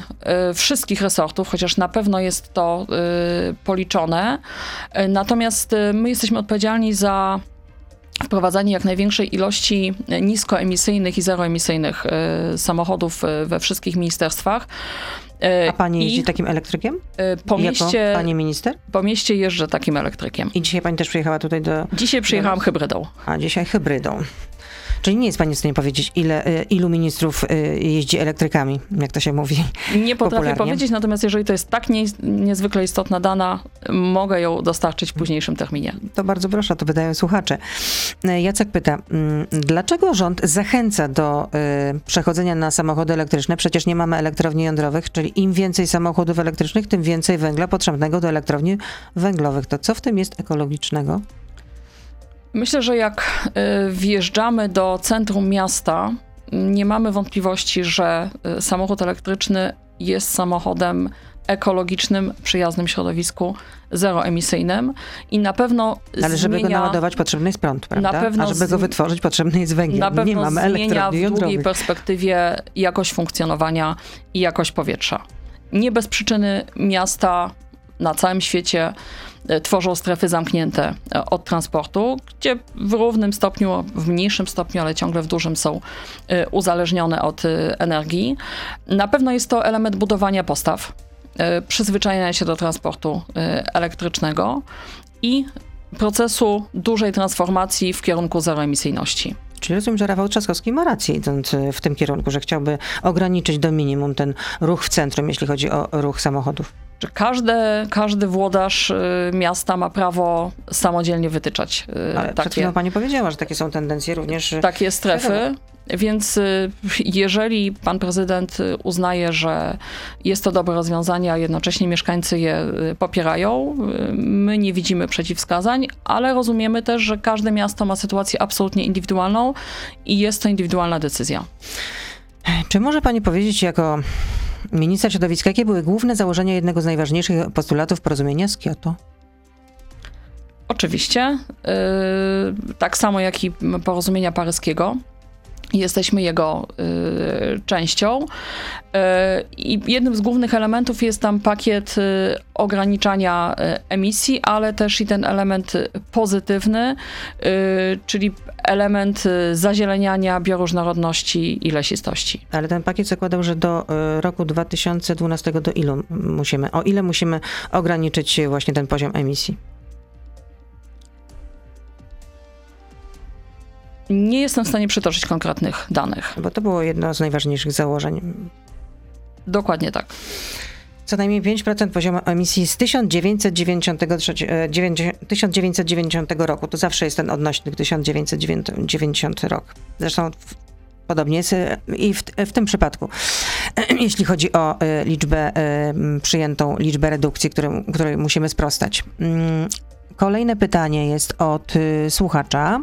[SPEAKER 2] y, wszystkich resortów, chociaż na pewno jest to y, policzone. Y, natomiast my jesteśmy odpowiedzialni za wprowadzanie jak największej ilości niskoemisyjnych i zeroemisyjnych samochodów we wszystkich ministerstwach.
[SPEAKER 1] A pani jeździ I takim elektrykiem?
[SPEAKER 2] Po mieście,
[SPEAKER 1] jako pani minister?
[SPEAKER 2] Po mieście jeżdżę takim elektrykiem.
[SPEAKER 1] I dzisiaj pani też przyjechała tutaj do...
[SPEAKER 2] Dzisiaj przyjechałam do... hybrydą.
[SPEAKER 1] A, dzisiaj hybrydą. Czyli nie jest pani w stanie powiedzieć, ile, y, ilu ministrów y, jeździ elektrykami, jak to się mówi.
[SPEAKER 2] Nie potrafię powiedzieć, natomiast jeżeli to jest tak nie, niezwykle istotna dana, mogę ją dostarczyć w późniejszym terminie.
[SPEAKER 1] To bardzo proszę, to wydają słuchacze. E, Jacek pyta, mm, dlaczego rząd zachęca do przechodzenia na samochody elektryczne? Przecież nie mamy elektrowni jądrowych, czyli im więcej samochodów elektrycznych, tym więcej węgla potrzebnego do elektrowni węglowych. To co w tym jest ekologicznego?
[SPEAKER 2] Myślę, że jak y, wjeżdżamy do centrum miasta, nie mamy wątpliwości, że y, samochód elektryczny jest samochodem ekologicznym, przyjaznym środowisku, zeroemisyjnym i na pewno
[SPEAKER 1] Ale żeby
[SPEAKER 2] zmienia,
[SPEAKER 1] go naładować potrzebny jest prąd, prawda? Na pewno A żeby go wytworzyć potrzebny jest węgiel.
[SPEAKER 2] Na pewno
[SPEAKER 1] nie mamy
[SPEAKER 2] zmienia w długiej perspektywie jakość funkcjonowania i jakość powietrza. Nie bez przyczyny miasta na całym świecie E, tworzą strefy zamknięte e, od transportu, gdzie w równym stopniu, w mniejszym stopniu, ale ciągle w dużym są e, uzależnione od energii. Na pewno jest to element budowania postaw, przyzwyczajania się do transportu elektrycznego i procesu dużej transformacji w kierunku zeroemisyjności.
[SPEAKER 1] Czyli rozumiem, że Rafał Trzaskowski ma rację idąc w tym kierunku, że chciałby ograniczyć do minimum ten ruch w centrum, jeśli chodzi o ruch samochodów
[SPEAKER 2] że każde, każdy włodarz y, miasta ma prawo samodzielnie wytyczać
[SPEAKER 1] y, Ale takie... Przed pani powiedziała, że takie są tendencje również...
[SPEAKER 2] Takie strefy. Więc y, jeżeli pan prezydent uznaje, że jest to dobre rozwiązanie, a jednocześnie mieszkańcy je popierają, my nie widzimy przeciwwskazań, ale rozumiemy też, że każde miasto ma sytuację absolutnie indywidualną i jest to indywidualna decyzja.
[SPEAKER 1] Czy może pani powiedzieć jako minister środowiska, jakie były główne założenia jednego z najważniejszych postulatów porozumienia z Kyoto?
[SPEAKER 2] Oczywiście. Yy, tak samo jak i porozumienia paryskiego. Jesteśmy jego y, częścią. Y, I jednym z głównych elementów jest tam pakiet y, ograniczania y, emisji, ale też i ten element pozytywny, y, czyli element y, zazieleniania bioróżnorodności i lesistości.
[SPEAKER 1] Ale ten pakiet zakładał, że do roku 2012 do ilu musimy, o ile musimy ograniczyć właśnie ten poziom emisji?
[SPEAKER 2] Nie jestem w stanie przytoczyć konkretnych danych.
[SPEAKER 1] Bo to było jedno z najważniejszych założeń.
[SPEAKER 2] Dokładnie tak.
[SPEAKER 1] Co najmniej 5% poziomu emisji z 1993, 1990 e, roku. To zawsze jest ten odnośnik 1990 rok. Zresztą podobnie jest e, i w, w, tym przypadku. Jeśli chodzi o e, liczbę, przyjętą liczbę redukcji, której, której musimy sprostać. Mm, kolejne pytanie jest od słuchacza.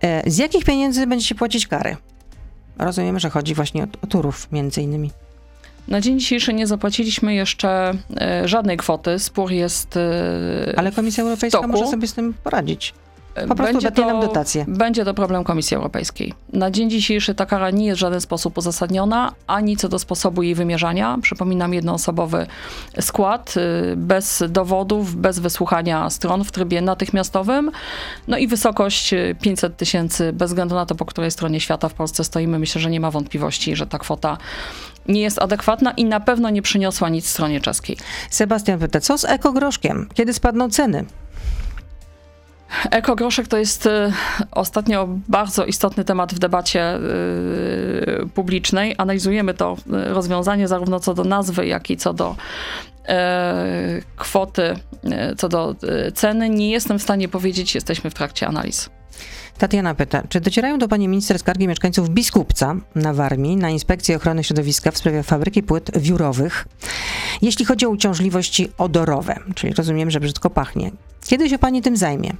[SPEAKER 1] E, z jakich pieniędzy będziecie płacić kary? Rozumiemy, że chodzi właśnie o, o turów między innymi.
[SPEAKER 2] Na dzień dzisiejszy nie zapłaciliśmy jeszcze e, żadnej kwoty. Spór jest.
[SPEAKER 1] E, Ale Komisja Europejska może sobie z tym poradzić. Po prostu będzie to, nam dotacje.
[SPEAKER 2] Będzie to problem Komisji Europejskiej. Na dzień dzisiejszy ta kara nie jest w żaden sposób uzasadniona, ani co do sposobu jej wymierzania. Przypominam jednoosobowy skład, y, bez dowodów, bez wysłuchania stron w trybie natychmiastowym. No i wysokość 500 y, tysięcy, bez względu na to, po której stronie świata w Polsce stoimy. Myślę, że nie ma wątpliwości, że ta kwota nie jest adekwatna i na pewno nie przyniosła nic stronie czeskiej.
[SPEAKER 1] Sebastian pyta, co z ekogroszkiem? Kiedy spadną ceny?
[SPEAKER 2] Ekogroszek to jest y, ostatnio bardzo istotny temat w debacie y, publicznej. Analizujemy to y, rozwiązanie zarówno co do nazwy, jak i co do kwoty, co do ceny. Nie jestem w stanie powiedzieć, jesteśmy w trakcie analiz.
[SPEAKER 1] Tatiana pyta, czy docierają do pani minister skargi mieszkańców Biskupca na Warmii na inspekcję ochrony środowiska w sprawie fabryki płyt wiórowych, jeśli chodzi o uciążliwości odorowe, czyli rozumiem, że brzydko pachnie. Kiedy się pani tym zajmie?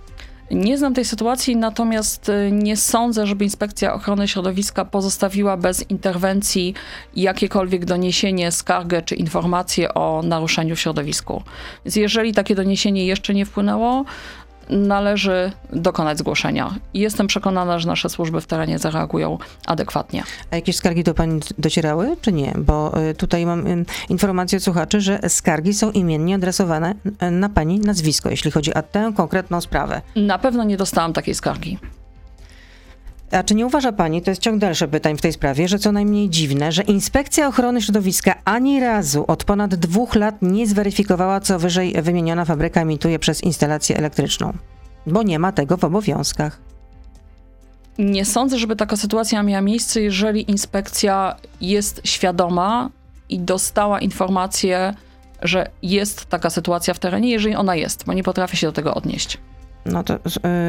[SPEAKER 2] Nie znam tej sytuacji, natomiast y, nie sądzę, żeby Inspekcja Ochrony Środowiska pozostawiła bez interwencji jakiekolwiek doniesienie, skargę czy informację o naruszeniu w środowisku. Więc jeżeli takie doniesienie jeszcze nie wpłynęło, należy dokonać zgłoszenia. Jestem przekonana, że nasze służby w terenie zareagują adekwatnie.
[SPEAKER 1] A jakieś skargi do Pani docierały, czy nie? Bo y, tutaj mam informację od słuchaczy, że skargi są imiennie adresowane y, na Pani nazwisko, jeśli chodzi o tę konkretną sprawę.
[SPEAKER 2] Na pewno nie dostałam takiej skargi.
[SPEAKER 1] A czy nie uważa Pani, to jest ciąg dalszy pytań w tej sprawie, że co najmniej dziwne, że Inspekcja Ochrony Środowiska ani razu od ponad dwóch lat nie zweryfikowała, co wyżej wymieniona fabryka emituje przez instalację elektryczną? Bo nie ma tego w obowiązkach.
[SPEAKER 2] Nie sądzę, żeby taka sytuacja miała miejsce, jeżeli inspekcja jest świadoma i dostała informację, że jest taka sytuacja w terenie, jeżeli ona jest, bo nie potrafię się do tego odnieść.
[SPEAKER 1] No to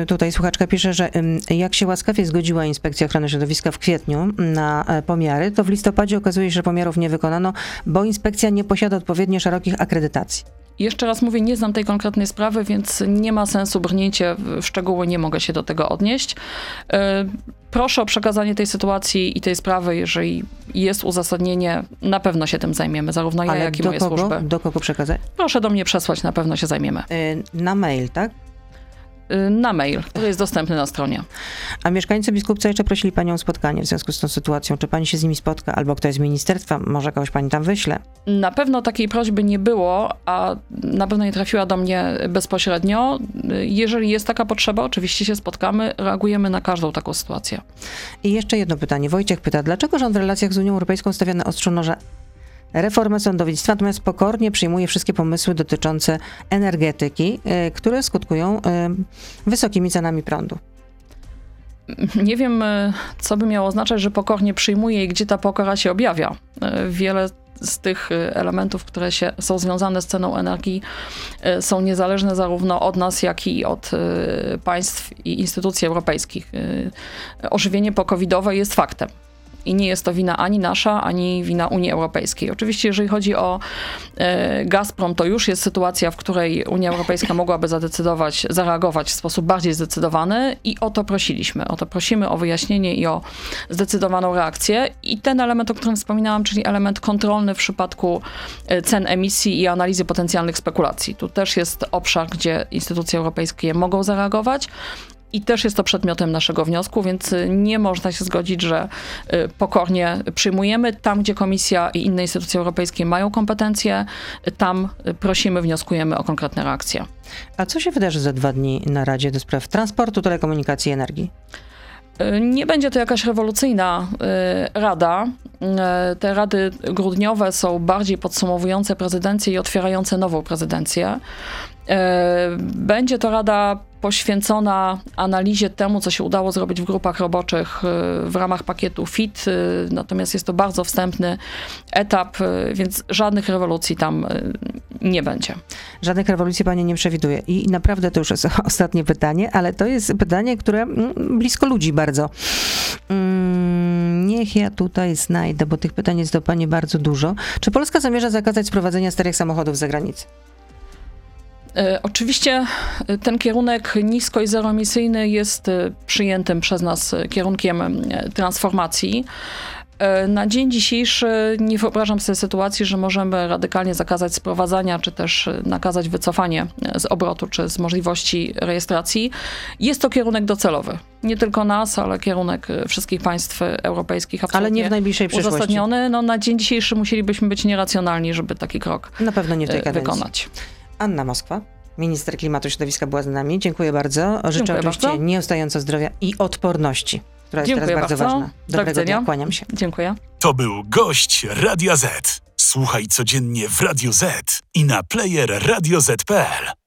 [SPEAKER 1] y, tutaj słuchaczka pisze, że jak się łaskawie zgodziła Inspekcja Ochrony Środowiska w kwietniu na e, pomiary, to w listopadzie okazuje się, że pomiarów nie wykonano, bo inspekcja nie posiada odpowiednio szerokich akredytacji.
[SPEAKER 2] Jeszcze raz mówię, nie znam tej konkretnej sprawy, więc nie ma sensu brnięcie w szczegóły, nie mogę się do tego odnieść. E, proszę o przekazanie tej sytuacji i tej sprawy, jeżeli jest uzasadnienie, na pewno się tym zajmiemy, zarówno ja, jak i moje
[SPEAKER 1] kogo?
[SPEAKER 2] służby.
[SPEAKER 1] Do kogo przekazać?
[SPEAKER 2] Proszę do mnie przesłać, na pewno się zajmiemy. E,
[SPEAKER 1] na mail, tak?
[SPEAKER 2] Y, na mail, który jest dostępny na stronie.
[SPEAKER 1] A mieszkańcy Biskupca jeszcze prosili Panią o spotkanie w związku z tą sytuacją. Czy Pani się z nimi spotka, albo ktoś z ministerstwa, może kogoś Pani tam wyśle?
[SPEAKER 2] Na pewno takiej prośby nie było, a na pewno nie trafiła do mnie bezpośrednio. Jeżeli jest taka potrzeba, oczywiście się spotkamy, reagujemy na każdą taką sytuację.
[SPEAKER 1] I jeszcze jedno pytanie. Wojciech pyta, dlaczego rząd w relacjach z Unią Europejską stawia na ostrzu noża reformę sądownictwa, natomiast pokornie przyjmuje wszystkie pomysły dotyczące energetyki, e, które skutkują e, wysokimi cenami prądu.
[SPEAKER 2] Nie wiem, e, co by miało oznaczać, że pokornie przyjmuje i gdzie ta pokora się objawia. Wiele z tych elementów, które się, są związane z ceną energii, są niezależne zarówno od nas, jak i od państw i instytucji europejskich. Ożywienie pokowidowe jest faktem i nie jest to wina ani nasza, ani wina Unii Europejskiej. Oczywiście, jeżeli chodzi o e, Gazprom, to już jest sytuacja, w której Unia Europejska mogłaby zadecydować, zareagować w sposób bardziej zdecydowany i o to prosiliśmy. O to prosimy o wyjaśnienie i o zdecydowaną reakcję. I ten element, o którym wspominałam, czyli element kontrolny w przypadku e, cen emisji i analizy potencjalnych spekulacji. Tu też jest obszar, gdzie instytucje europejskie mogą zareagować. I też jest to przedmiotem naszego wniosku, więc y, nie można się zgodzić, że y, pokornie przyjmujemy. Tam, gdzie Komisja i inne instytucje europejskie mają kompetencje, y, tam prosimy, wnioskujemy o konkretne reakcje.
[SPEAKER 1] A co się wydarzy za dwa dni na Radzie do Spraw Transportu, Telekomunikacji i Energii?
[SPEAKER 2] Nie będzie to jakaś rewolucyjna rada. Te rady grudniowe są bardziej podsumowujące prezydencję i otwierające nową prezydencję. Będzie to rada poświęcona analizie temu, co się udało zrobić w grupach roboczych y, w ramach pakietu FIT. Y, natomiast jest to bardzo wstępny etap, y, więc żadnych rewolucji tam nie będzie.
[SPEAKER 1] Żadnych rewolucji pani nie przewiduje. I naprawdę to już jest ostatnie pytanie, ale to jest pytanie, które mm, blisko ludzi bardzo. Mm, niech ja tutaj znajdę, bo tych pytań jest do pani bardzo dużo. Czy Polska zamierza zakazać sprowadzenia starych samochodów z zagranicy?
[SPEAKER 2] E, oczywiście e, ten kierunek nisko i zeroemisyjny jest e, przyjętym przez nas kierunkiem transformacji. Na dzień dzisiejszy nie wyobrażam sobie sytuacji, że możemy radykalnie zakazać sprowadzania, czy też nakazać wycofanie z obrotu, czy z możliwości rejestracji. Jest to kierunek docelowy. Nie tylko nas, ale kierunek wszystkich państw europejskich.
[SPEAKER 1] Ale nie w najbliższej przyszłości.
[SPEAKER 2] Uzasadniony. No, na dzień dzisiejszy musielibyśmy być nieracjonalni, żeby taki krok
[SPEAKER 1] Na pewno nie w tej kadencji.
[SPEAKER 2] wykonać.
[SPEAKER 1] Anna Moskwa. Minister klimatu i środowiska była z nami. Dziękuję bardzo. Życzę Dziękuję oczywiście bardzo. nieustająco zdrowia i odporności. która jest
[SPEAKER 2] Dziękuję
[SPEAKER 1] teraz bardzo,
[SPEAKER 2] bardzo.
[SPEAKER 1] ważna.
[SPEAKER 2] Do
[SPEAKER 1] Dobrego
[SPEAKER 2] widzenia.
[SPEAKER 1] dnia, kłaniam się.
[SPEAKER 2] Dziękuję.
[SPEAKER 3] To był gość Radia Z. Słuchaj codziennie w Radio Z i na player radioz.pl.